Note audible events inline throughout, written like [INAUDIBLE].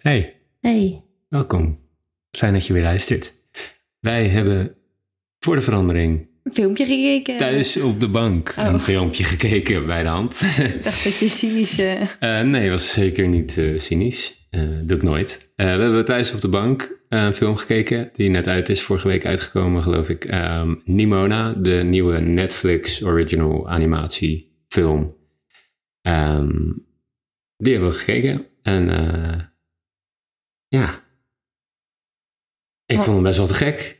Hey, Hey. welkom. Fijn dat je weer luistert. Wij hebben voor de verandering Een filmpje gekeken. thuis op de bank Oh. een filmpje gekeken bij de hand. Ik dacht dat je cynische... [LAUGHS] Eh, nee, was zeker niet eh, cynisch. Doe ik nooit. We hebben thuis op de bank een film gekeken die net uit is, vorige week uitgekomen, geloof ik. Ehm, Nimona, de nieuwe Netflix original animatiefilm. Ehm, die hebben we gekeken. En eh, ja, ik vond hem best wel te gek.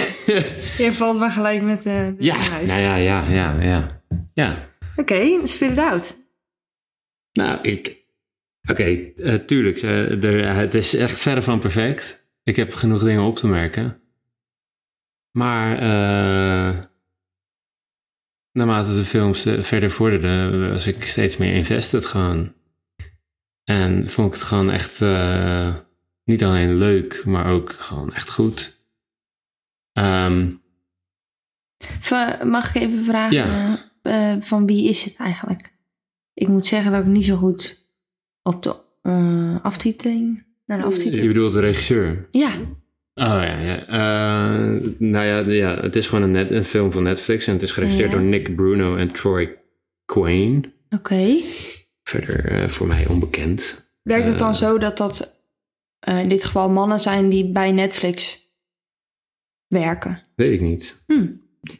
[LAUGHS] Je valt maar gelijk met de, de ja, huis. nou ja, ja, ja, ja. Ja, Oké, spit it out. Nou, ik. Oké, eh, tuurlijk. eh, er, het is echt verre van perfect. Ik heb genoeg dingen op te merken. Maar. eh, naarmate de films eh, verder vorderden, was ik steeds meer invested gewoon. En vond ik het gewoon echt. eh, niet alleen leuk, maar ook gewoon echt goed. Ehm, Va- Mag ik even vragen, Ja. eh, van wie is het eigenlijk? Ik moet zeggen dat ik niet zo goed op de eh, aftiteling... Naar de je aftiteling... bedoelt de regisseur? Ja, Oh ja, ja. Eh, nou ja, ja, het is gewoon een, net, een film van Netflix en het is geregisseerd Ja. door Nick Bruno en Troy Quane. oké. Verder voor mij onbekend. Werkt het dan zo dat dat eh, in dit geval mannen zijn die bij Netflix werken? Weet ik niet. Hm.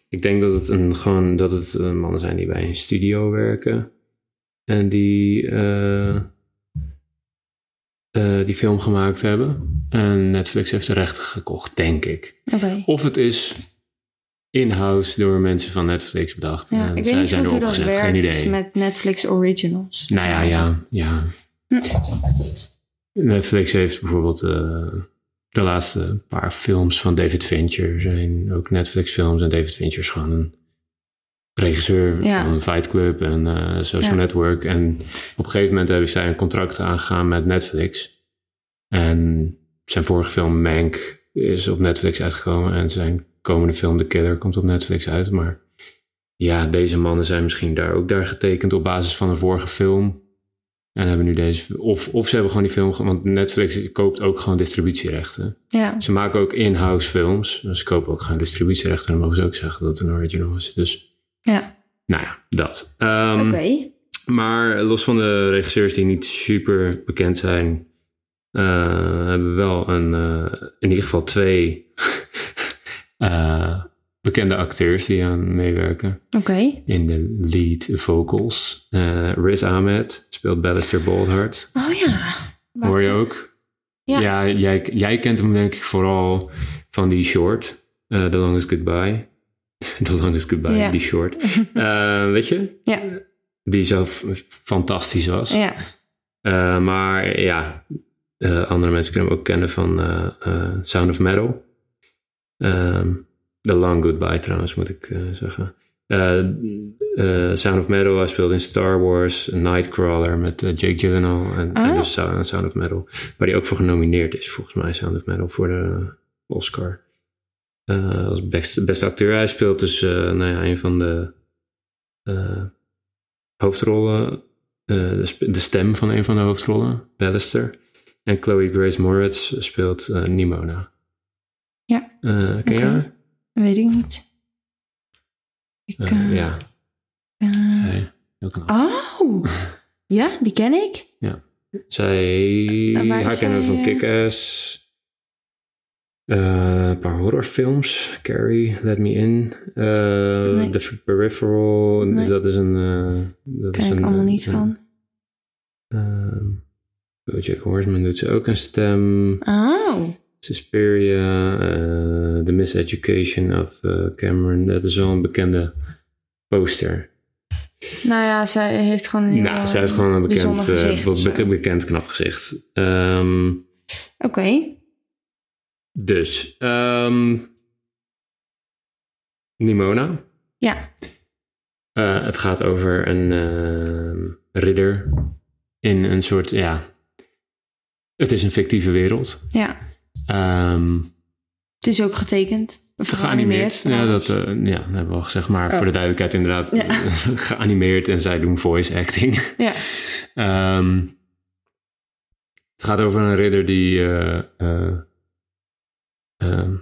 Ik denk dat het, een, gewoon, dat het eh, mannen zijn die bij een studio werken en die eh, die film gemaakt hebben. En Netflix heeft de rechten gekocht, denk ik. Oké. Of het is in-house door mensen van Netflix bedacht. Ja, en ik weet zij niet zijn goed hoe erop dat gezet, geen idee. met Netflix Originals. Nou ja, ja, ja. Hm. Netflix heeft bijvoorbeeld eh, de laatste paar films van David Fincher zijn ook Netflix films. En David Fincher is gewoon een regisseur Ja. van Fight Club en eh, Social Ja. Network. En op een gegeven moment hebben zij een contract aangegaan met Netflix. En zijn vorige film Mank is op Netflix uitgekomen. En zijn komende film The Killer komt op Netflix uit. Maar ja, deze mannen zijn misschien daar ook daar getekend op basis van een vorige film. En hebben nu deze. Of, of ze hebben gewoon die film. Want Netflix koopt ook gewoon distributierechten. Ja, Ze maken ook in-house films. Dus ze kopen ook gewoon distributierechten. En dan mogen ze ook zeggen dat het een original is. Dus, ja. nou ja, dat. Ehm, oké. Maar los van de regisseurs die niet super bekend zijn. eh, hebben we wel een, eh, in ieder geval twee [LAUGHS] eh, bekende acteurs die aan meewerken Oké. in de lead vocals. Eh, Riz Ahmed speelt Ballister Boldheart. Oh ja. Hoor je ook? Ja. Ja, jij, jij kent hem denk ik vooral van die short. eh The Longest Goodbye. [LAUGHS] The Longest Goodbye, Ja. die short. [LAUGHS] Eh, weet je? Ja. Die zo fantastisch was. Ja. Maar ja, andere mensen kunnen hem ook kennen van Sound of Metal. Ehm, The Long Goodbye trouwens, moet ik eh, zeggen. Eh, eh, Sound of Metal, hij speelt in Star Wars, Nightcrawler met Jake Gyllenhaal en, en dus Sound, Sound of Metal. Waar hij ook voor genomineerd is, volgens mij, Sound of Metal, voor de Oscar. Als beste, beste acteur. Hij speelt dus nou ja, een van de hoofdrollen de, de stem van een van de hoofdrollen, Ballister. En Chloe Grace Moritz speelt Nimona. Ja. Ken je haar? Weet ik niet. Ik, eh, ja, heel knap. oh. [LAUGHS] Ja, die ken ik. Zij, En waar is haar kennen we zij, van? Kick-Ass. Een paar horrorfilms. Carrie, Let Me In. eh, Nee. The Peripheral. Nee. Dus dat is een... dat Ken is ik een, allemaal niet een- van. ehm, Bojack Horseman doet ze ook een stem. Oh. Suspiria, The Miseducation of eh, Cameron. Dat is wel een bekende poster. Nou ja, zij heeft gewoon een nou, zij heeft gewoon een bekend, eh, gezicht bekend knap gezicht. Ehm, Oké. dus, ehm, Nimona. Ja. Eh, het gaat over een ridder in een soort, ja... Het is een fictieve wereld. Ja. Ehm Het is ook getekend. Of Geanimeerd. Ja, dat, eh, ja, dat hebben we al gezegd. Maar Oh. voor de duidelijkheid inderdaad. Ja. [LAUGHS] geanimeerd en zij doen voice acting. Ja. Ehm, het gaat over een ridder die. eh, eh, ehm,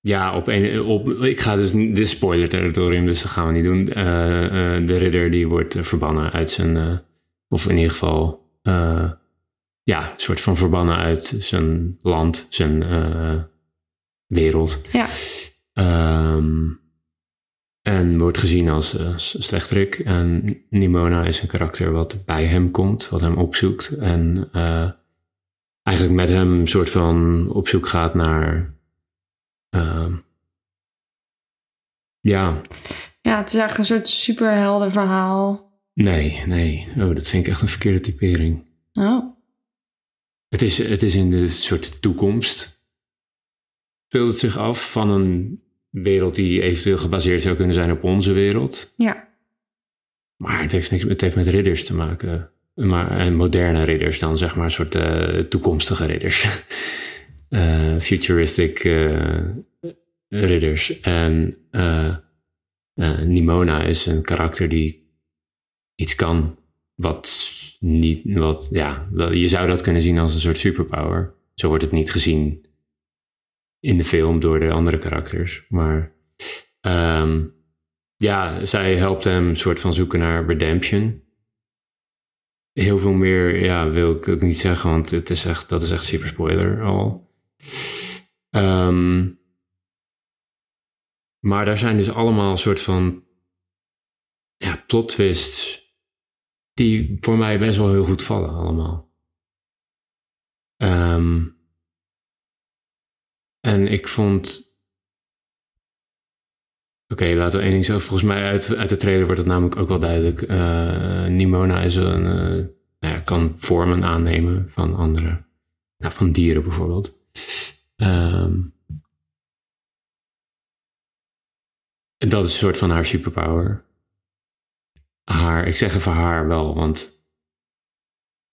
ja, op een. Op, ik ga dus. Dit is spoiler territorium, dus dat gaan we niet doen. De ridder die wordt verbannen uit zijn. of in ieder geval. Ja, een soort van verbannen uit zijn land, zijn eh, wereld. Ja. Ehm, en wordt gezien als eh, s- slechterik. En Nimona is een karakter wat bij hem komt, wat hem opzoekt. En eh, eigenlijk met hem een soort van op zoek gaat naar. ehm, ja, Ja, het is eigenlijk een soort superhelden verhaal. nee, nee. Oh, dat vind ik echt een verkeerde typering. Oh. Het is, het is in de soort toekomst. Speelt het zich af van een wereld die eventueel gebaseerd zou kunnen zijn op onze wereld. Ja. Maar het heeft, niks, het heeft met ridders te maken. Maar, en moderne ridders dan, zeg maar, een soort eh, toekomstige ridders. [LAUGHS] Eh, futuristic eh, ridders. En Nimona is een karakter die iets kan wat niet, wat, ja, je zou dat kunnen zien als een soort superpower. Zo wordt het niet gezien in de film door de andere karakters. Maar ehm, ja, zij helpt hem een soort van zoeken naar redemption. Heel veel meer, ja, wil ik ook niet zeggen, want het is echt, dat is echt super spoiler al. Ehm, maar daar zijn dus allemaal soort van ja, plot twists die voor mij best wel heel goed vallen allemaal. Ehm, en ik vond Oké, laten we één ding zeggen. Volgens mij uit, uit de trailer wordt het namelijk ook wel duidelijk. Eh, Nimona is een, eh, nou ja, kan vormen aannemen van andere, nou, van dieren bijvoorbeeld. En dat is een soort van haar superpower. Haar, ik zeg even haar wel, want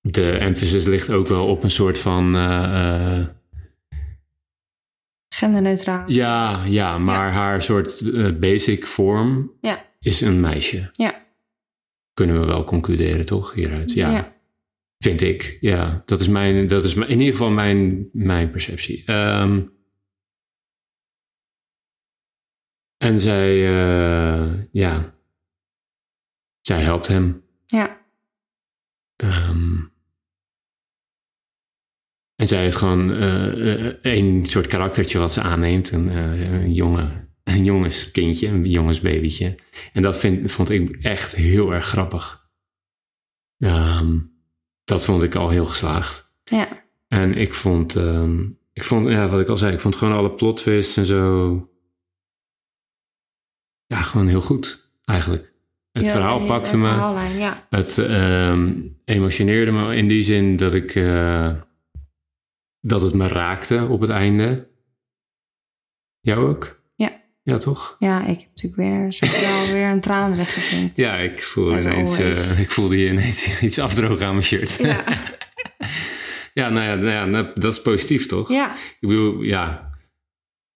de emphasis ligt ook wel op een soort van. eh, eh, Genderneutraal. ja, ja, maar haar soort eh, basic vorm Ja. is een meisje. Ja. Kunnen we wel concluderen, toch? Hieruit. Ja. Ja. Vind ik. Ja, dat is, mijn, dat is in ieder geval mijn, mijn perceptie. Ehm, en zij, ja, zij helpt hem. Ja. Ehm, en zij heeft gewoon eh, eh, één soort karaktertje wat ze aanneemt. Een, eh, een, jonge, een jongenskindje, een jongensbabytje. En dat vind, vond ik echt heel erg grappig. Ehm, dat vond ik al heel geslaagd. Ja. En ik vond, ehm, ik vond, ja, wat ik al zei, ik vond gewoon alle plot twists en zo. Ja, gewoon heel goed, eigenlijk. Het Ja, verhaal pakte me. ja. Het ehm, emotioneerde me in die zin dat ik. eh, dat het me raakte op het einde. Jou ook? Ja. Ja, toch? Ja, ik heb natuurlijk weer, zo [LAUGHS] wel weer een traan weggepinkt. Ja, ik voelde, ineens, eh, [LAUGHS] ik voelde hier ineens [LAUGHS] iets afdrogen aan mijn shirt. Ja. ja, nou ja, nou ja, nou, dat is positief, toch? Ja. Ik bedoel, ja.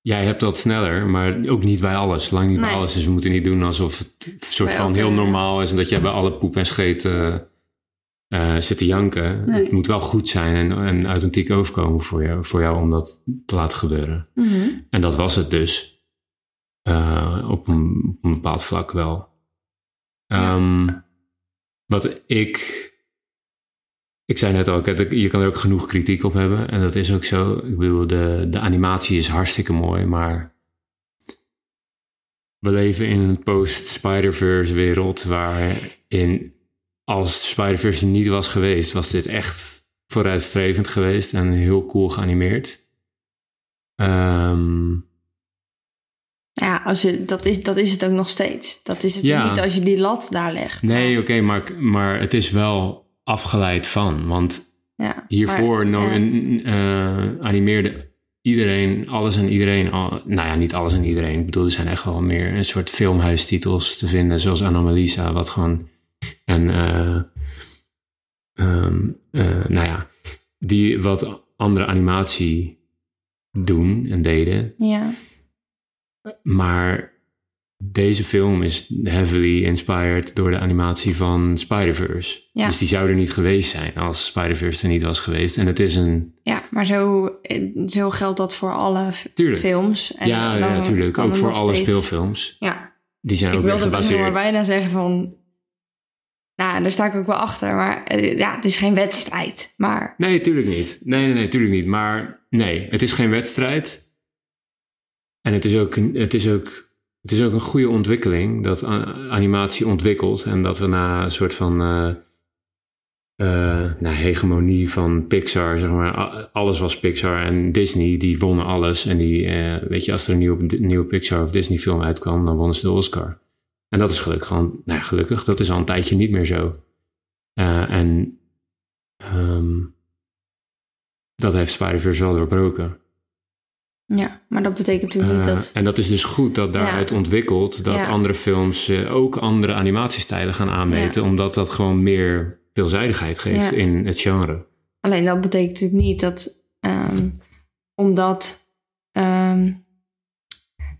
Jij hebt dat sneller, maar ook niet bij alles. Lang niet bij alles. Dus we moeten niet doen alsof het een soort Bij van elke- heel normaal is. En dat jij bij alle poep en scheet eh, eh, zit te janken. Nee. Het moet wel goed zijn en, en authentiek overkomen voor jou, voor jou om dat te laten gebeuren. Mhm. En dat was het dus. Eh, op, een, op een bepaald vlak wel. Ehm, wat ik. Ik zei net al, je kan er ook genoeg kritiek op hebben. En dat is ook zo. Ik bedoel, de, de animatie is hartstikke mooi, maar. We leven in een post-Spider-Verse wereld waarin als Spider-Verse er niet was geweest, was dit echt vooruitstrevend geweest en heel cool geanimeerd. Ehm, Ja, als je, dat, is, dat is het ook nog steeds. Dat is het Ja. niet als je die lat daar legt. nee, oké, maar, maar het is wel afgeleid van. Want Ja, hiervoor maar, no, ja. eh, animeerde iedereen, alles en iedereen. Al, nou ja, niet alles en iedereen. Ik bedoel, er zijn echt wel meer een soort filmhuistitels te vinden, zoals Anomalisa, wat gewoon. En, eh, ehm, eh, nou ja, die wat andere animatie doen en deden. Ja, Maar deze film is heavily inspired door de animatie van Spider-Verse. Ja. Dus die zou er niet geweest zijn als Spider-Verse er niet was geweest. En het is een... Ja, maar zo, zo geldt dat voor alle Tuurlijk. films. En ja, natuurlijk. Ook voor alle steeds- speelfilms. Ja, Die zijn ik ook weer wilde best nog maar gebaseerd. bijna zeggen van... Nou, daar sta ik ook wel achter. Maar eh, ja, het is geen wedstrijd. Maar Nee, tuurlijk niet. Nee, nee, nee, tuurlijk niet. Maar nee, het is geen wedstrijd. En het is ook, het is ook, het is ook een goede ontwikkeling dat animatie ontwikkelt. En dat we na een soort van eh, eh, hegemonie van Pixar, zeg maar, alles was Pixar en Disney, die wonnen alles. En die, eh, weet je, als er een nieuwe, Pixar of Disney film uitkwam, dan wonnen ze de Oscar. En dat is gelukkig gewoon, nou gelukkig, dat is al een tijdje niet meer zo. En ehm, dat heeft Spider-Verse wel doorbroken. Ja, maar dat betekent natuurlijk niet Eh, dat... En dat is dus goed dat daaruit ontwikkelt dat Ja. andere films eh, ook andere animatiestijlen gaan aanmeten, omdat dat gewoon meer veelzijdigheid geeft in het genre. Alleen dat betekent natuurlijk niet dat... ehm, omdat, ehm,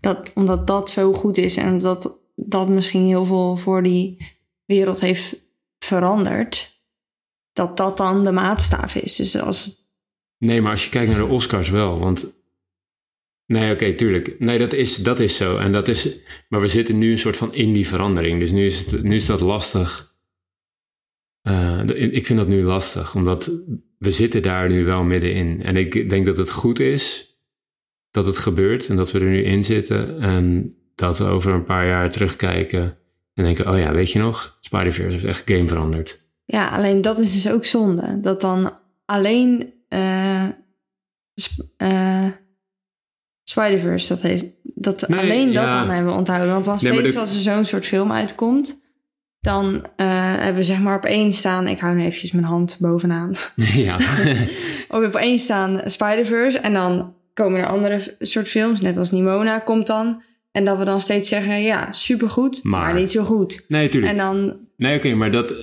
dat, omdat dat zo goed is en dat dat misschien heel veel voor die wereld heeft veranderd... dat dat dan de maatstaaf is. Dus als... Nee, maar als je kijkt naar de Oscars wel, want. Nee, oké, tuurlijk. Nee, dat is, dat is zo. En dat is, maar we zitten nu een soort van in die verandering. Dus nu is, het, nu is dat lastig. Eh, ik vind dat nu lastig, omdat we zitten daar nu wel middenin. En ik denk dat het goed is dat het gebeurt en dat we er nu in zitten. En dat we over een paar jaar terugkijken en denken, oh ja, weet je nog? Spider-Verse heeft echt game veranderd. Ja, alleen dat is dus ook zonde. Dat dan alleen eh, Spider-Verse dat heeft. Dat Nee, alleen dat ja. dan hebben we onthouden. Want dan Nee, steeds de- als er zo'n soort film uitkomt... dan eh, hebben we zeg maar op één staan... Ik hou nu eventjes mijn hand bovenaan. [LAUGHS] ja. [LAUGHS] Op één staan Spider-Verse. En dan komen er andere soort films. Net als Nimona komt dan. En dat we dan steeds zeggen... Ja, supergoed, maar, Maar- niet zo goed. Nee, tuurlijk. En dan Nee, oké, maar dat,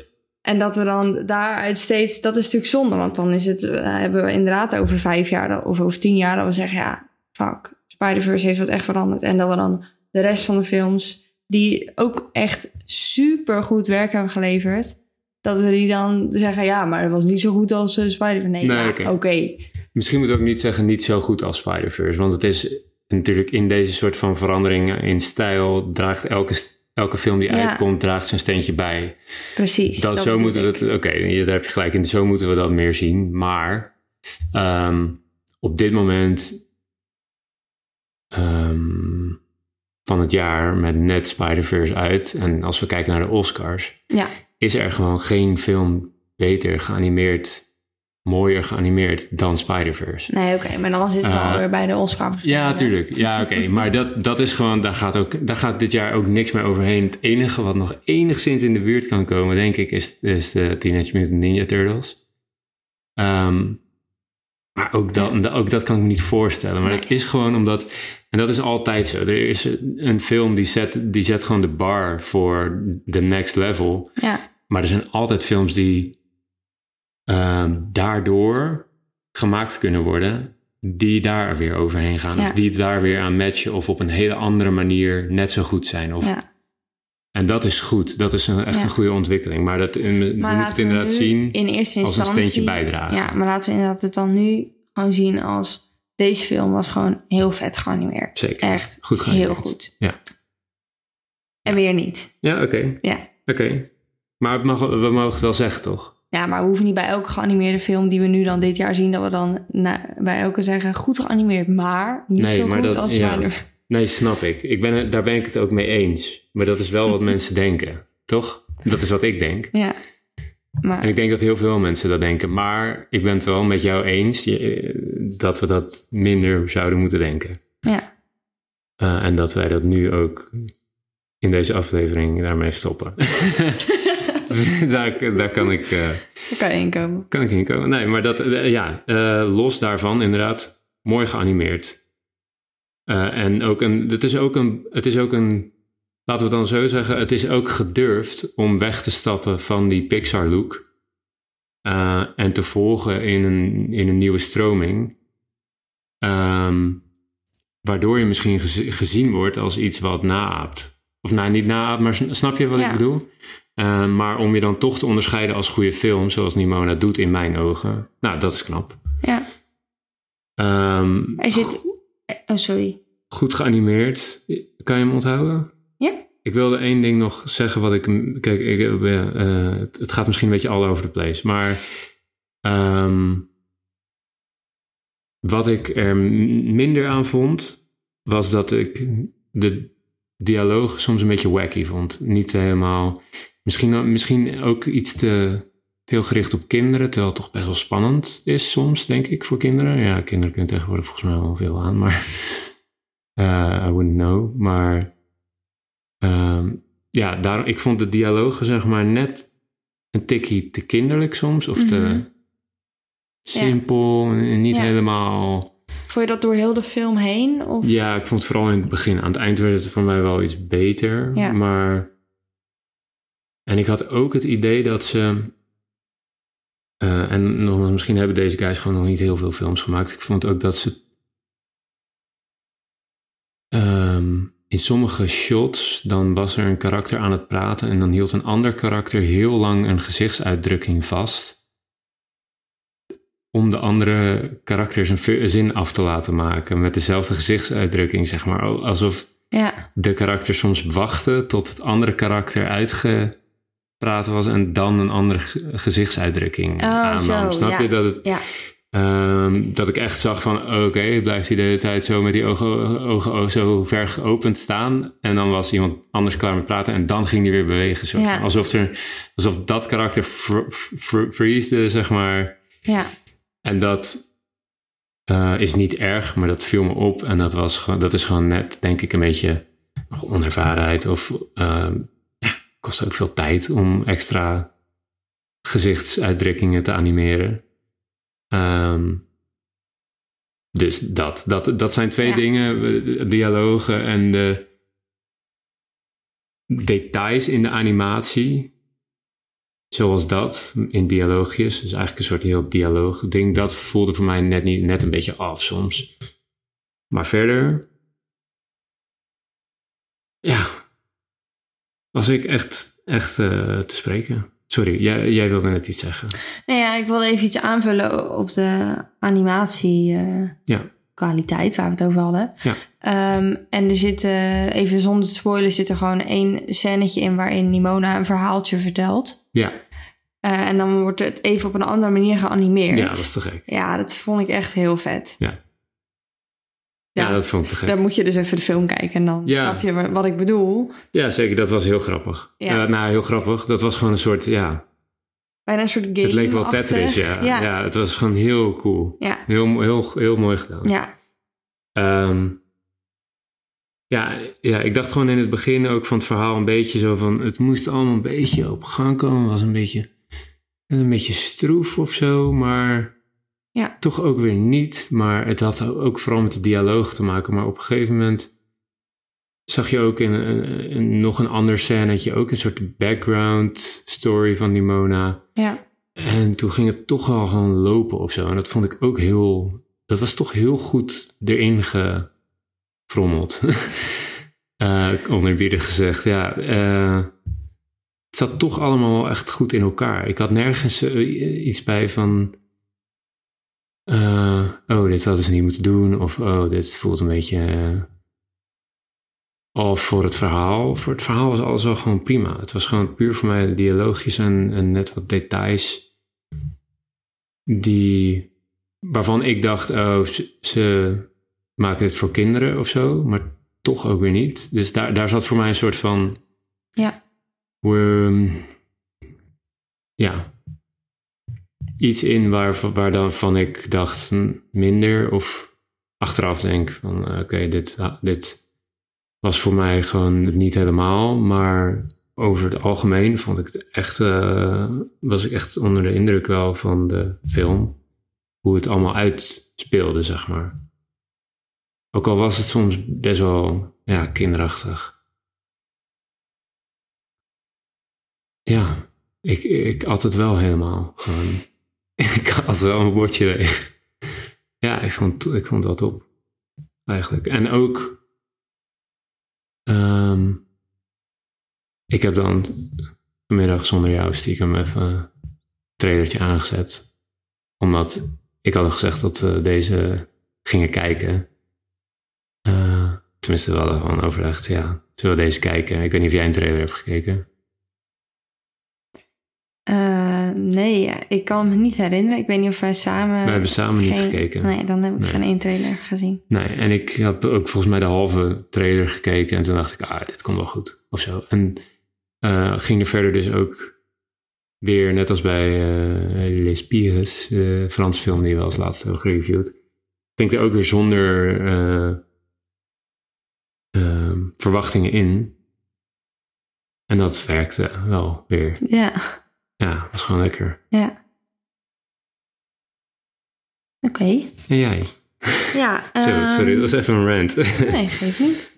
en dat we dan daaruit steeds, dat is natuurlijk zonde, want dan is het, eh, hebben we inderdaad over vijf jaar of over tien jaar dat we zeggen, ja, fuck, Spider-Verse heeft wat echt veranderd. En dat we dan de rest van de films, die ook echt super goed werk hebben geleverd, dat we die dan zeggen, ja, maar het was niet zo goed als eh, Spider-Verse. Nee, oké. Misschien moeten we ook niet zeggen niet zo goed als Spider-Verse. Want het is natuurlijk in deze soort van veranderingen in stijl... draagt elke, elke film die Ja. uitkomt, draagt zijn steentje bij. Precies. Dat, zo moeten we ik. het... Oké, daar heb je gelijk in. Zo moeten we dat meer zien. Maar ehm, op dit moment ehm, van het jaar met net Spider-Verse uit... en als we kijken naar de Oscars... Ja, is er gewoon geen film beter geanimeerd... mooier geanimeerd dan Spider-Verse. nee, oké, maar dan zitten we Eh, alweer bij de Oscars. Ja, tuurlijk. Ja, oké. [LAUGHS] Maar dat, dat is gewoon, daar gaat, ook, daar gaat dit jaar ook niks meer overheen. Het enige wat nog enigszins in de buurt kan komen, denk ik, is, is de Teenage Mutant Ninja Turtles. Ehm, maar ook dat, ook dat kan ik me niet voorstellen. Maar Nee. het is gewoon omdat, en dat is altijd zo. Er is een film die zet, die zet gewoon de bar voor de next level. Ja, Maar er zijn altijd films die ehm, daardoor gemaakt kunnen worden, die daar weer overheen gaan. Ja. Of die daar weer aan matchen, of op een hele andere manier net zo goed zijn. Of, ja. En dat is goed, dat is een, echt Ja. een goede ontwikkeling. Maar dat, we moeten Maar het we inderdaad zien in eerste als een steentje bijdragen. Ja, maar laten we inderdaad het dan nu gewoon zien als deze film was gewoon heel vet geanimeerd. Zeker. Echt Goed heel goed. Ja. En weer niet. Ja, oké. Ja. Oké. Maar het mag, we mogen het wel zeggen, toch? Ja, maar we hoeven niet bij elke geanimeerde film die we nu dan dit jaar zien, dat we dan na- bij elke zeggen goed geanimeerd, maar niet Nee, zo maar goed dat- als ja. Nee, snap ik. ik ben, daar ben ik het ook mee eens. Maar dat is wel wat [LAUGHS] mensen denken, toch? Dat is wat ik denk. Ja. En Maar ik denk dat heel veel mensen dat denken. Maar ik ben het wel met jou eens eh, dat we dat minder zouden moeten denken. ja, Eh, en dat wij dat nu ook in deze aflevering daarmee stoppen. [LAUGHS] [LAUGHS] daar, daar kan ik, eh, daar kan je in komen. kan ik in komen. Nee, maar dat, ja, los daarvan inderdaad, mooi geanimeerd. Eh, en ook een, het is ook een, het is ook een, laten we het dan zo zeggen, het is ook gedurfd om weg te stappen van die Pixar look. eh, en te volgen in een, in een nieuwe stroming. Ehm, waardoor je misschien gez- gezien wordt als iets wat naaapt. Of nou, niet naapt, maar sn- snap je wat Ja. ik bedoel? Eh, maar om je dan toch te onderscheiden als goede film, zoals Nimona doet in mijn ogen. Nou, dat is knap. Ja. Ehm, Er zit... Oh, sorry. goed geanimeerd. Kan je hem onthouden? Ja? Ik wilde één ding nog zeggen wat ik... Kijk, ik, eh, eh, het, gaat misschien een beetje all over the place. Maar ehm, wat ik er minder aan vond... was dat ik de dialoog soms een beetje wacky vond. Niet helemaal... Misschien, misschien ook iets te veel gericht op kinderen... terwijl het toch best wel spannend is soms, denk ik, voor kinderen. Ja, kinderen kunnen tegenwoordig volgens mij wel veel aan, maar... [LAUGHS] eh, I wouldn't know, maar... Ehm, ja, daarom, ik vond de dialogen zeg maar net een tikkie te kinderlijk soms. Of te Mhm. simpel en niet Ja. helemaal... Vond je dat door heel de film heen? Of? Ja, ik vond het vooral in het begin. Aan het eind werd het voor mij wel iets beter. Ja. Maar... En ik had ook het idee dat ze... eh, en nogmaals, misschien hebben deze guys gewoon nog niet heel veel films gemaakt. Ik vond ook dat ze... ehm, in sommige shots, dan was er een karakter aan het praten... en dan hield een ander karakter heel lang een gezichtsuitdrukking vast... om de andere karakter zijn v- zin af te laten maken... met dezelfde gezichtsuitdrukking, zeg maar. Alsof Ja. de karakter soms wachtte tot het andere karakter uitgepraat was en dan een andere ge- gezichtsuitdrukking Oh, aannam. zo, Snap ja. je dat het, Ja. ehm, dat ik echt zag van oké, blijft hij de hele tijd zo met die ogen, ogen, zo ver geopend staan en dan was iemand anders klaar met praten en dan ging hij weer bewegen. Soort Ja. van. alsof, er, alsof dat karakter fr- zeg maar. Ja. En dat eh, is niet erg, maar dat viel me op. En dat, was gewoon, dat is gewoon net, denk ik, een beetje nog onervarenheid. Of ehm, kost ook veel tijd om extra gezichtsuitdrukkingen te animeren. Ehm, dus dat, dat, dat zijn twee Ja. dingen. eh, Dialogen en de details in de animatie. Zoals dat, in dialoogjes. Dus eigenlijk een soort heel dialoog-ding. Dat voelde voor mij net, niet, net een beetje af soms. Maar verder... Ja. Was ik echt, echt eh, te spreken. Sorry, jij, jij wilde net iets zeggen. Nou ja, ik wilde even iets aanvullen op de animatie eh, Ja. kwaliteit waar we het over hadden. Ja. Ehm, en er zit, even zonder te spoilen, zit er gewoon één scènetje in waarin Nimona een verhaaltje vertelt. Ja, Eh, en dan wordt het even op een andere manier geanimeerd. ja dat is te gek. Ja, dat vond ik echt heel vet. Ja. Ja, Ja, dat vond ik te gek. Dan moet je dus even de film kijken en dan Ja. snap je wa- wat ik bedoel. Ja, zeker. Dat was heel grappig. Ja. Eh, nou, heel grappig. Dat was gewoon een soort, ja... Bijna een soort game. Het leek wel Tetris, ja. ja. Het was gewoon heel cool. Ja. Heel, heel, heel mooi gedaan. Ja. Ehm, ja, ja, ik dacht gewoon in het begin ook van het verhaal een beetje zo van... Het moest allemaal een beetje op gang komen. was een beetje, een beetje stroef of zo, maar... Ja. Toch ook weer niet. Maar het had ook vooral met de dialoog te maken. Maar op een gegeven moment zag je ook in, nog een ander scènetje... ook een soort background story van Nimona... Ja. En toen ging het toch wel gewoon lopen of zo. En dat vond ik ook heel... Dat was toch heel goed erin gefrommeld. [LAUGHS] Onerbiedig gezegd, ja. eh, het zat toch allemaal wel echt goed in elkaar. Ik had nergens eh, iets bij van... eh, oh, dit hadden ze niet moeten doen. Of oh, dit voelt een beetje... eh, of voor het verhaal. Voor het verhaal was alles wel gewoon prima. Het was gewoon puur voor mij de dialoogjes en, en net wat details. Die, waarvan ik dacht, oh, ze, ze maken het voor kinderen of zo. Maar toch ook weer niet. Dus daar, daar zat voor mij een soort van... Ja. ja. Iets in waar, waar dan van ik dacht minder. Of achteraf denk van, eh, oké, dit, dit was voor mij gewoon niet helemaal. Maar over het algemeen vond ik het echt, eh, was ik echt onder de indruk wel van de film. Hoe het allemaal uitspeelde, zeg maar. Ook al was het soms best wel ja, kinderachtig. Ja, ik, ik at het wel helemaal. Gewoon. Ik had wel een bordje leeg. Ja, ik vond, ik vond dat op. Eigenlijk. En ook. ehm, ik heb dan vanmiddag zonder jou stiekem even een trailertje aangezet. Omdat ik had gezegd dat we deze gingen kijken. Uh, tenminste, we hadden gewoon overlegd, ja, zullen we deze kijken? Ik weet niet of jij een trailer hebt gekeken. Uh, nee, ik kan me niet herinneren. Ik weet niet of wij samen... We hebben samen niet gekeken. Nee, dan heb ik geen één trailer gezien. Nee, en ik heb ook volgens mij de halve trailer gekeken. En toen dacht ik, ah, dit komt wel goed. Of zo. En uh, ging er verder dus ook weer, net als bij uh, Les Pires, de Franse film die we als laatste hebben gereviewd. Ging er ook weer zonder verwachtingen in. En dat werkte wel weer. Ja. Ja, was gewoon lekker. Ja. Oké. En jij? Ja. [LAUGHS] sorry, sorry, dat was even een rant. [LAUGHS] nee, geef niet.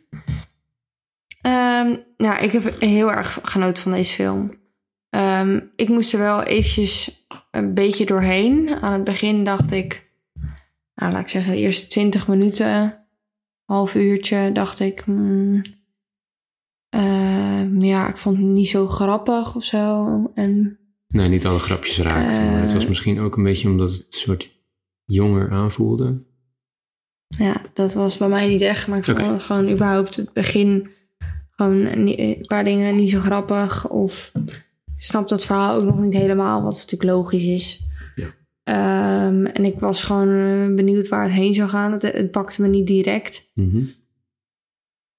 Um, nou, ik heb heel erg genoten van deze film. Um, ik moest er wel eventjes een beetje doorheen. Aan het begin dacht ik, nou, laat ik zeggen, de eerste twintig minuten, half uurtje, dacht ik, uh, ja, ik vond het niet zo grappig of zo. En Nee, niet alle grapjes raakten. Uh, maar het was misschien ook een beetje omdat het een soort jonger aanvoelde. Ja, dat was bij mij niet echt. Maar ik vond gewoon überhaupt het begin gewoon een paar dingen niet zo grappig. Of ik snap dat verhaal ook nog niet helemaal, wat natuurlijk logisch is. Ja. Um, en ik was gewoon uh, benieuwd waar het heen zou gaan. Het, het pakte me niet direct. Mm -hmm.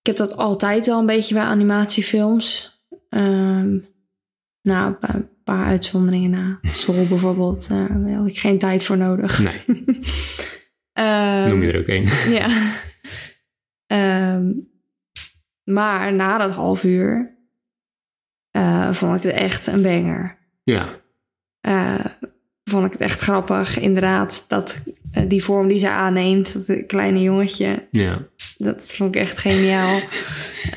Ik heb dat altijd wel een beetje bij animatiefilms. Um, nou, een paar uitzonderingen na. Soul [LAUGHS] bijvoorbeeld, uh, daar had ik geen tijd voor nodig. Nee. um, [LAUGHS] Noem je er ook één. [LAUGHS] ja. Um, maar na dat half uur uh, vond ik het echt een banger. Ja. Uh, vond ik het echt grappig, inderdaad. Dat die vorm die ze aanneemt, dat kleine jongetje. Ja. Dat vond ik echt geniaal.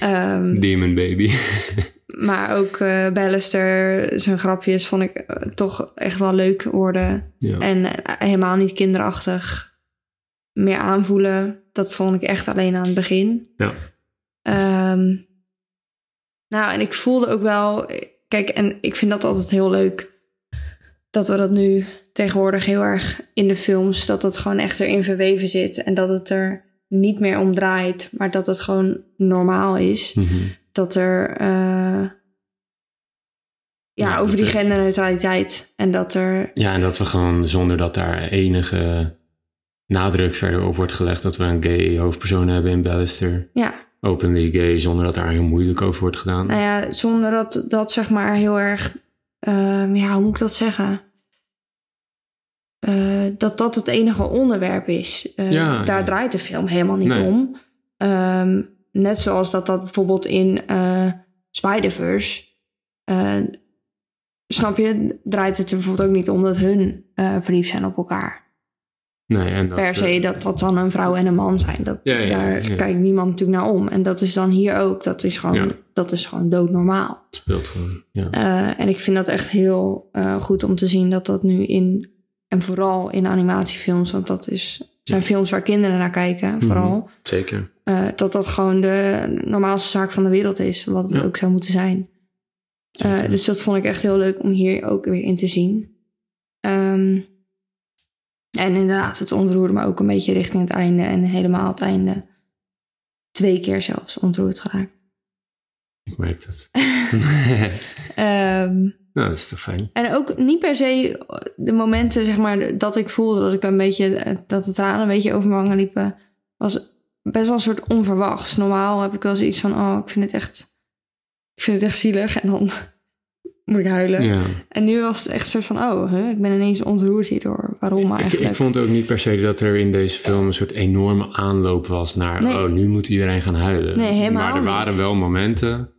um, Demon baby. Maar ook uh, Ballister, zijn grapjes vond ik uh, toch echt wel leuk worden. Ja. En uh, helemaal niet kinderachtig. Meer aanvoelen. Dat vond ik echt alleen aan het begin. Ja. Um, nou, en ik voelde ook wel... Kijk, en ik vind dat altijd heel leuk... dat we dat nu tegenwoordig heel erg in de films... dat het gewoon echt erin verweven zit. En dat het er niet meer om draait. Maar dat het gewoon normaal is. Mm -hmm dat er uh, ja, ja, over die er, genderneutraliteit en dat er ja en dat we gewoon zonder dat daar enige nadruk verder op wordt gelegd dat we een gay hoofdpersoon hebben in Ballister. Ja. Openly gay zonder dat daar heel moeilijk over wordt gedaan. Nou ja zonder dat dat zeg maar heel erg uh, ja hoe moet ik dat zeggen? Uh, dat dat het enige onderwerp is. Ja, daar ja. draait de film helemaal niet nee. om. Um, Net zoals dat dat bijvoorbeeld in uh, Spider-Verse. Uh, snap je? Draait het er bijvoorbeeld ook niet om dat hun uh, verliefd zijn op elkaar. Nee, en dat, per se dat dat dan een vrouw en een man zijn. Dat, ja, ja, daar ja. kijkt niemand natuurlijk naar om. En dat is dan hier ook. Dat is gewoon, dat is gewoon doodnormaal. Het speelt gewoon, ja. en ik vind dat echt heel goed om te zien dat dat nu in... En vooral in animatiefilms, want dat is, zijn films waar kinderen naar kijken, vooral. Mm -hmm, zeker. Uh, dat dat gewoon de normaalste zaak van de wereld is, wat het Ja. ook zou moeten zijn. Uh, Zeker. dus dat vond ik echt heel leuk om hier ook weer in te zien. Um, en inderdaad, het ontroerde me ook een beetje richting het einde en helemaal het einde. Twee keer zelfs ontroerd geraakt. Ik merk het. um, [LAUGHS] [LAUGHS] nou, dat is toch fijn. en ook niet per se de momenten, zeg maar, dat ik voelde dat ik een beetje, dat de tranen een beetje over mijn wangen liepen, was best wel een soort onverwachts. Normaal heb ik wel zoiets van, oh, ik vind het echt, ik vind het echt zielig. En dan [LAUGHS] moet ik huilen. Ja. En nu was het echt een soort van, oh, ik ben ineens ontroerd hierdoor. Waarom Ik, eigenlijk? ik vond ook niet per se dat er in deze film een soort enorme aanloop was naar, Nee. oh, nu moet iedereen gaan huilen. Nee, helemaal Maar er niet. waren wel momenten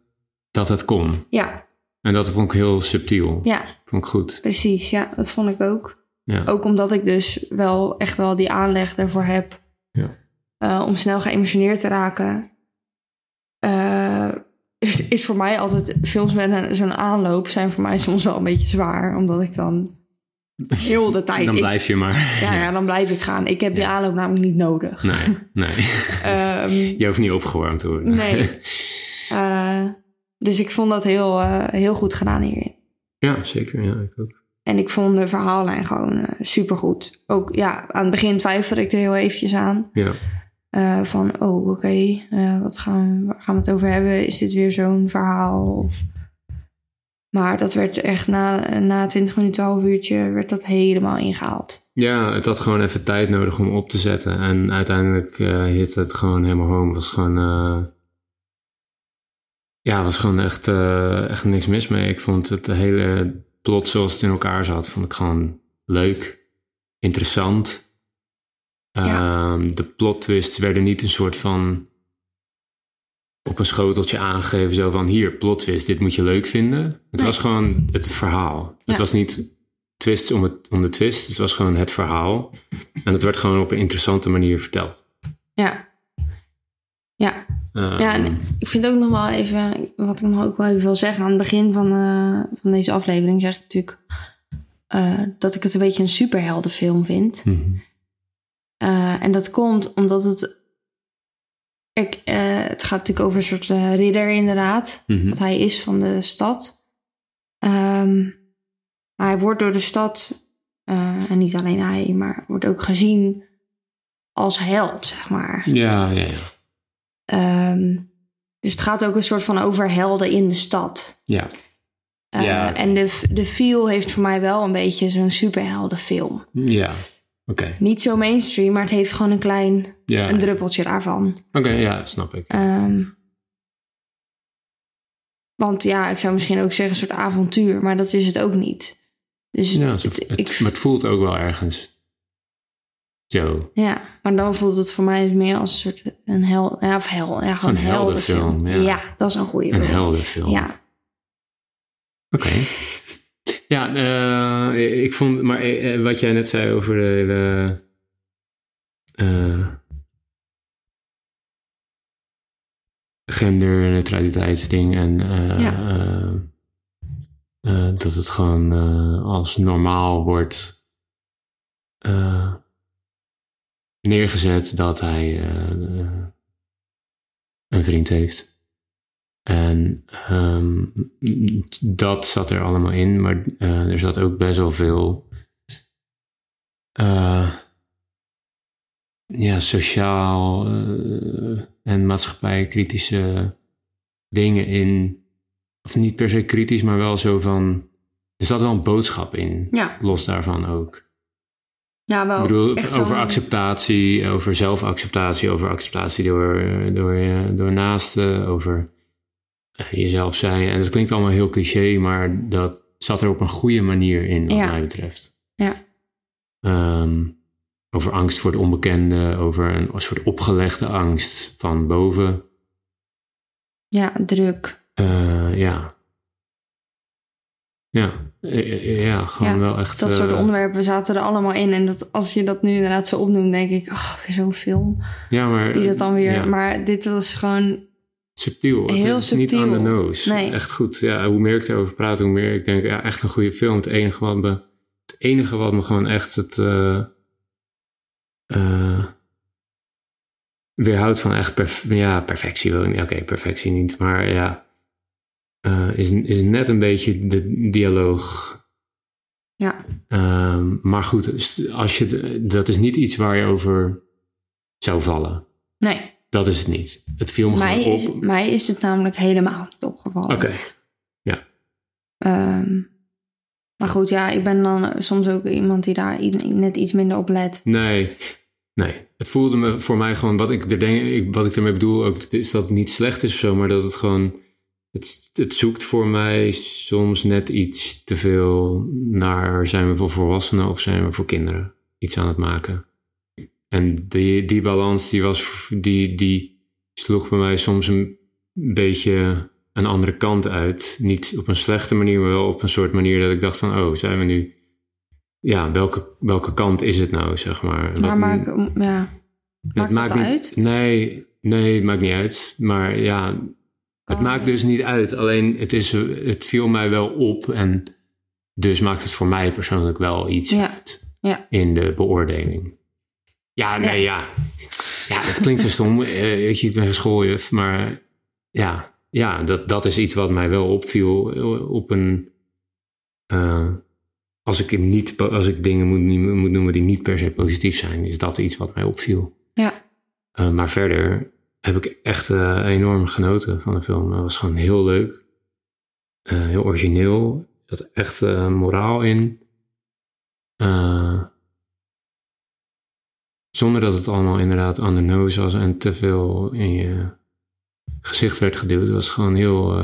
dat het kon. Ja, En dat vond ik heel subtiel. ja, Vond ik goed. precies. Ja, dat vond ik ook. Ja. Ook omdat ik dus wel echt wel die aanleg ervoor heb. Ja. Uh, om snel geëmotioneerd te raken. Uh, is, is voor mij altijd films met zo'n aanloop zijn voor mij soms wel een beetje zwaar. Omdat ik dan heel de [LAUGHS] tijd... Dan blijf je maar. ja, ja, dan blijf ik gaan. Ik heb die Ja. aanloop namelijk niet nodig. Nee, nee. [LAUGHS] Ehm, Je hoeft niet opgewarmd te worden. Nee. [LAUGHS] Eh, dus ik vond dat heel, eh, heel goed gedaan hierin. Ja, zeker. Ja, ik ook. En ik vond de verhaallijn gewoon uh, supergoed. Ook ja, aan het begin twijfelde ik er heel eventjes aan. Ja. Uh, van, oh, oké, okay, wat gaan we, waar gaan we het over hebben? Is dit weer zo'n verhaal? Of... Maar dat werd echt na, na 20 minuten, half uurtje, werd dat helemaal ingehaald. Ja, het had gewoon even tijd nodig om op te zetten. En uiteindelijk uh, hit het gewoon helemaal home. was gewoon... Ja, was gewoon echt, uh, echt niks mis mee. Ik vond het hele plot zoals het in elkaar zat, vond ik gewoon leuk, interessant. Ja. Um, de plot twists werden niet een soort van op een schoteltje aangegeven, zo van hier, plot twist, dit moet je leuk vinden. Het Nee. was gewoon het verhaal. Het was niet twists om, het, om de twist, het was gewoon het verhaal. En het werd gewoon op een interessante manier verteld. Ja. Ja, Ehm, Ja, en ik vind ook nog wel even, wat ik nog ook wel even wil zeggen, aan het begin van, eh, van deze aflevering zeg ik natuurlijk eh, dat ik het een beetje een superheldenfilm vind. mhm. Eh, en dat komt omdat het, ik, eh, het gaat natuurlijk over een soort eh, ridder inderdaad, Mhm. wat hij is van de stad. Ehm, maar hij wordt door de stad, eh, en niet alleen hij, maar wordt ook gezien als held, zeg maar. Ja, ja, ja. Ehm, dus het gaat ook een soort van over helden in de stad. Ja, Eh, Ja. En de, de feel heeft voor mij wel een beetje zo'n superheldenfilm. ja. Oké. Niet zo mainstream, maar het heeft gewoon een klein Ja. een druppeltje daarvan. Oké, ja, snap ik. Ehm, want ja, ik zou misschien ook zeggen een soort avontuur, maar dat is het ook niet. Dus Ja, het- het, ik, maar het voelt ook wel ergens zo. ja, maar dan voelt het voor mij meer als een soort een hel, ja, of hel, ja, gewoon Een heldenfilm. heldenfilm, ja. dat is een goede Een film. heldenfilm. Ja, Oké. Ja, eh, ik vond, maar eh, wat jij net zei over de hele. eh, genderneutraliteitsding en eh, Ja. eh, eh, dat het gewoon eh, als normaal wordt eh, neergezet dat hij eh, een vriend heeft. En ehm, dat zat er allemaal in, maar eh, er zat ook best wel veel eh, ja, sociaal en maatschappijkritische dingen in. Of niet per se kritisch, maar wel zo van. Er zat wel een boodschap in, ja. los daarvan ook. Ja wel. Ik bedoel, over acceptatie, over zelfacceptatie, over acceptatie door, door, door naasten, over eh, jezelf zijn. En dat klinkt allemaal heel cliché, maar dat zat er op een goede manier in, wat Ja. mij betreft. Ja. Ehm, over angst voor het onbekende, over een soort opgelegde angst van boven. Ja, druk. Eh, ja. Ja, eh, eh, ja, gewoon Ja, wel echt... Dat soort eh, onderwerpen zaten er allemaal in. En dat, als je dat nu inderdaad zo opnoemt, denk ik, ach, weer zo'n film. Ja, maar... Die dat dan weer. ja. Maar dit was gewoon. subtiel. Het Heel is niet aan de subtiel. nose. Nee. Echt goed. Ja, hoe meer ik erover praat, hoe meer ik denk, ja, echt een goede film. Het enige wat me, het enige wat me gewoon echt het eh, eh, weerhoudt van echt perf ja, perfectie wil ik niet. Oké, perfectie niet, maar ja, eh, is, is net een beetje de dialoog. Ja. Ehm, maar goed, als je, dat is niet iets waar je over zou vallen. Nee, Dat is het niet. Het viel me mij gewoon is, op. mij is het namelijk helemaal niet opgevallen. Oké. Ehm, maar goed, ja, ik ben dan soms ook iemand die daar net iets minder op let. Nee, nee. Het voelde me voor mij gewoon, wat ik, er denk, ik, wat ik ermee bedoel, ook, is dat het niet slecht is of zo, maar dat het gewoon, het, het zoekt voor mij soms net iets te veel naar, zijn we voor volwassenen of zijn we voor kinderen iets aan het maken. En die, die balans, die, was, die, die sloeg bij mij soms een beetje een andere kant uit. Niet op een slechte manier, maar wel op een soort manier dat ik dacht van, oh, zijn we nu ja, welke, welke kant is het nou, zeg maar? Maar Wat- maak, ja, het maakt niet, uit? Nee, nee, het maakt niet uit. Maar ja, het maakt dus niet uit. Alleen het, is, het viel mij wel op en dus maakt het voor mij persoonlijk wel iets Ja, uit ja. in de beoordeling. Ja, nee, ja. Ja, het klinkt zo stom. Eh, weet je, ik ben geschooljuf, maar ja, ja dat, dat is iets wat mij wel opviel eh, op een. eh, als, ik hem niet, als ik dingen moet, moet noemen die niet per se positief zijn, is dat iets wat mij opviel. Ja. Maar verder heb ik echt eh, enorm genoten van de film. Het was gewoon heel leuk. Eh, heel origineel. Er zat echt eh, moraal in. Zonder dat het allemaal inderdaad on the nose was en te veel in je gezicht werd geduwd. Het was gewoon heel,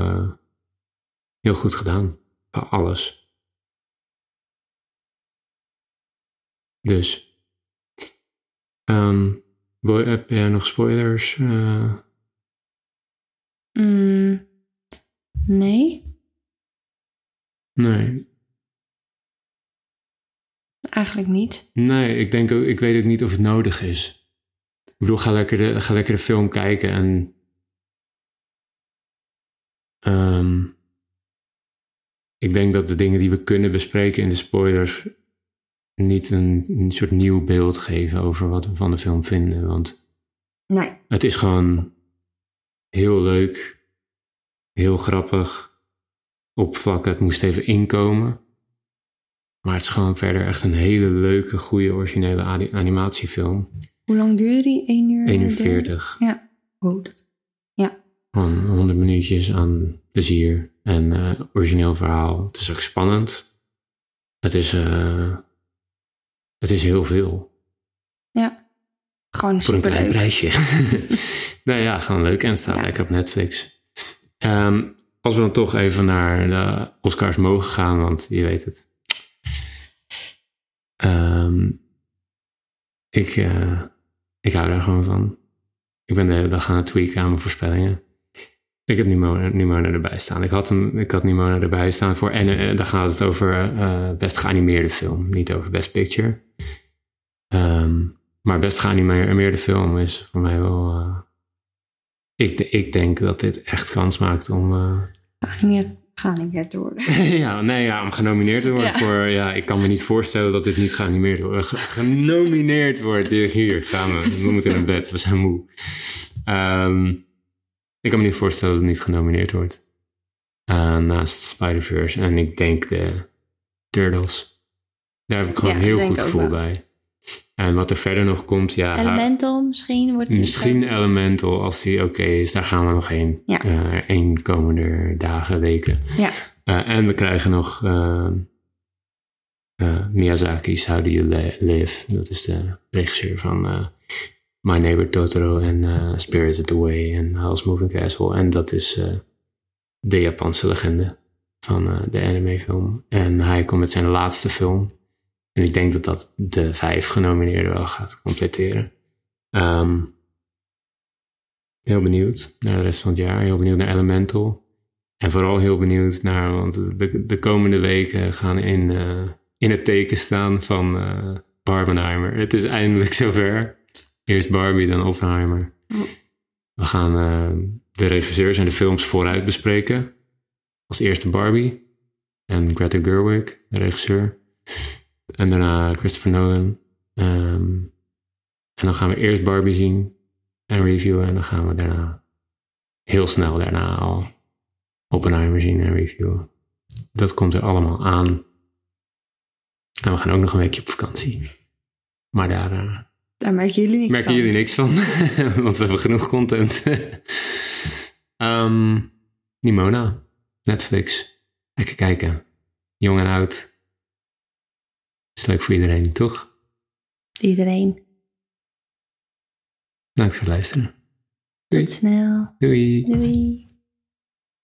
heel goed gedaan. Van alles. Dus. Ehm, heb jij nog spoilers? eh? Mm, nee, nee. eigenlijk niet. Nee, ik denk ook, ik weet ook niet of het nodig is. Ik bedoel, ga lekker de, ga lekker de film kijken en. ehm, ik denk dat de dingen die we kunnen bespreken in de spoilers niet een, een soort nieuw beeld geven over wat we van de film vinden. Want Nee. het is gewoon heel leuk, heel grappig, op vlak. Het moest even inkomen. Maar het is gewoon verder echt een hele leuke, goede, originele ani- animatiefilm. Hoe lang duurde die? 1 uur? 1 uur dertig? 40. Ja. Oh, dat... Gewoon 100 minuutjes aan plezier en eh, origineel verhaal. Het is ook spannend. Het is, eh, het is heel veel. Ja. Gewoon Voor een klein prijsje. [LAUGHS] nou ja, gewoon leuk. En staat Ja. lekker op Netflix. Ehm, als we dan toch even naar de Oscars mogen gaan, want je weet het. Ehm, ik, eh, ik hou daar gewoon van. Ik ben de hele dag aan het tweaken aan mijn voorspellingen. Ik heb Nimona, Nimona erbij staan. Ik had, hem, ik had Nimona erbij staan voor. En eh, dan gaat het over eh, best geanimeerde film, niet over Best Picture. Ehm, maar best geanimeerde film is voor mij wel. eh, ik, ik denk dat dit echt kans maakt om. Geanimeerd, geanimeerd te worden. [LAUGHS] ja, nee, ja, om genomineerd te worden Ja. voor. Ja, ik kan me niet voorstellen dat dit niet geanimeerd wordt. Ge- genomineerd wordt. Hier, hier gaan we. We moeten naar bed. We zijn moe. Ehm, ik kan me niet voorstellen dat het niet genomineerd wordt. Eh, naast Spider-Verse. En ik denk de Turtles. Daar heb ik gewoon Ja, heel goed gevoel wel. bij. En wat er verder nog komt, ja. Elemental misschien wordt Misschien zo. Elemental, als die oké is, daar gaan we nog heen. Ja. Eh, één komende dagen, weken. Ja. Eh, en we krijgen nog eh, eh, Miyazaki's How Do You Li- Live. Dat is de regisseur van eh, My Neighbor Totoro en eh Spirited Away en Howl's Moving Castle. En dat is eh, de Japanse legende van eh, de animefilm. En hij komt met zijn laatste film. En ik denk dat dat de vijf genomineerden wel gaat completeren. Ehm, heel benieuwd naar de rest van het jaar. Heel benieuwd naar Elemental. En vooral heel benieuwd naar, want de, de komende weken gaan in, in het teken staan van Barbenheimer. Het is eindelijk zover. Eerst Barbie, dan Oppenheimer. We gaan eh, de regisseurs en de films vooruit bespreken. Als eerste Barbie en Greta Gerwig, de regisseur. En daarna Christopher Nolan. Ehm, en dan gaan we eerst Barbie zien en reviewen. En dan gaan we daarna heel snel daarna al Oppenheimer zien en reviewen. Dat komt er allemaal aan. En we gaan ook nog een weekje op vakantie. Maar daar eh, Daar merken jullie niks merken van. jullie niks van. [LAUGHS] want we hebben genoeg content. Ehm Nimona. Netflix. Lekker kijken. Jong en oud. Is leuk voor iedereen, toch? Iedereen. Bedankt voor het luisteren. Doei. Tot snel. Doei. Doei.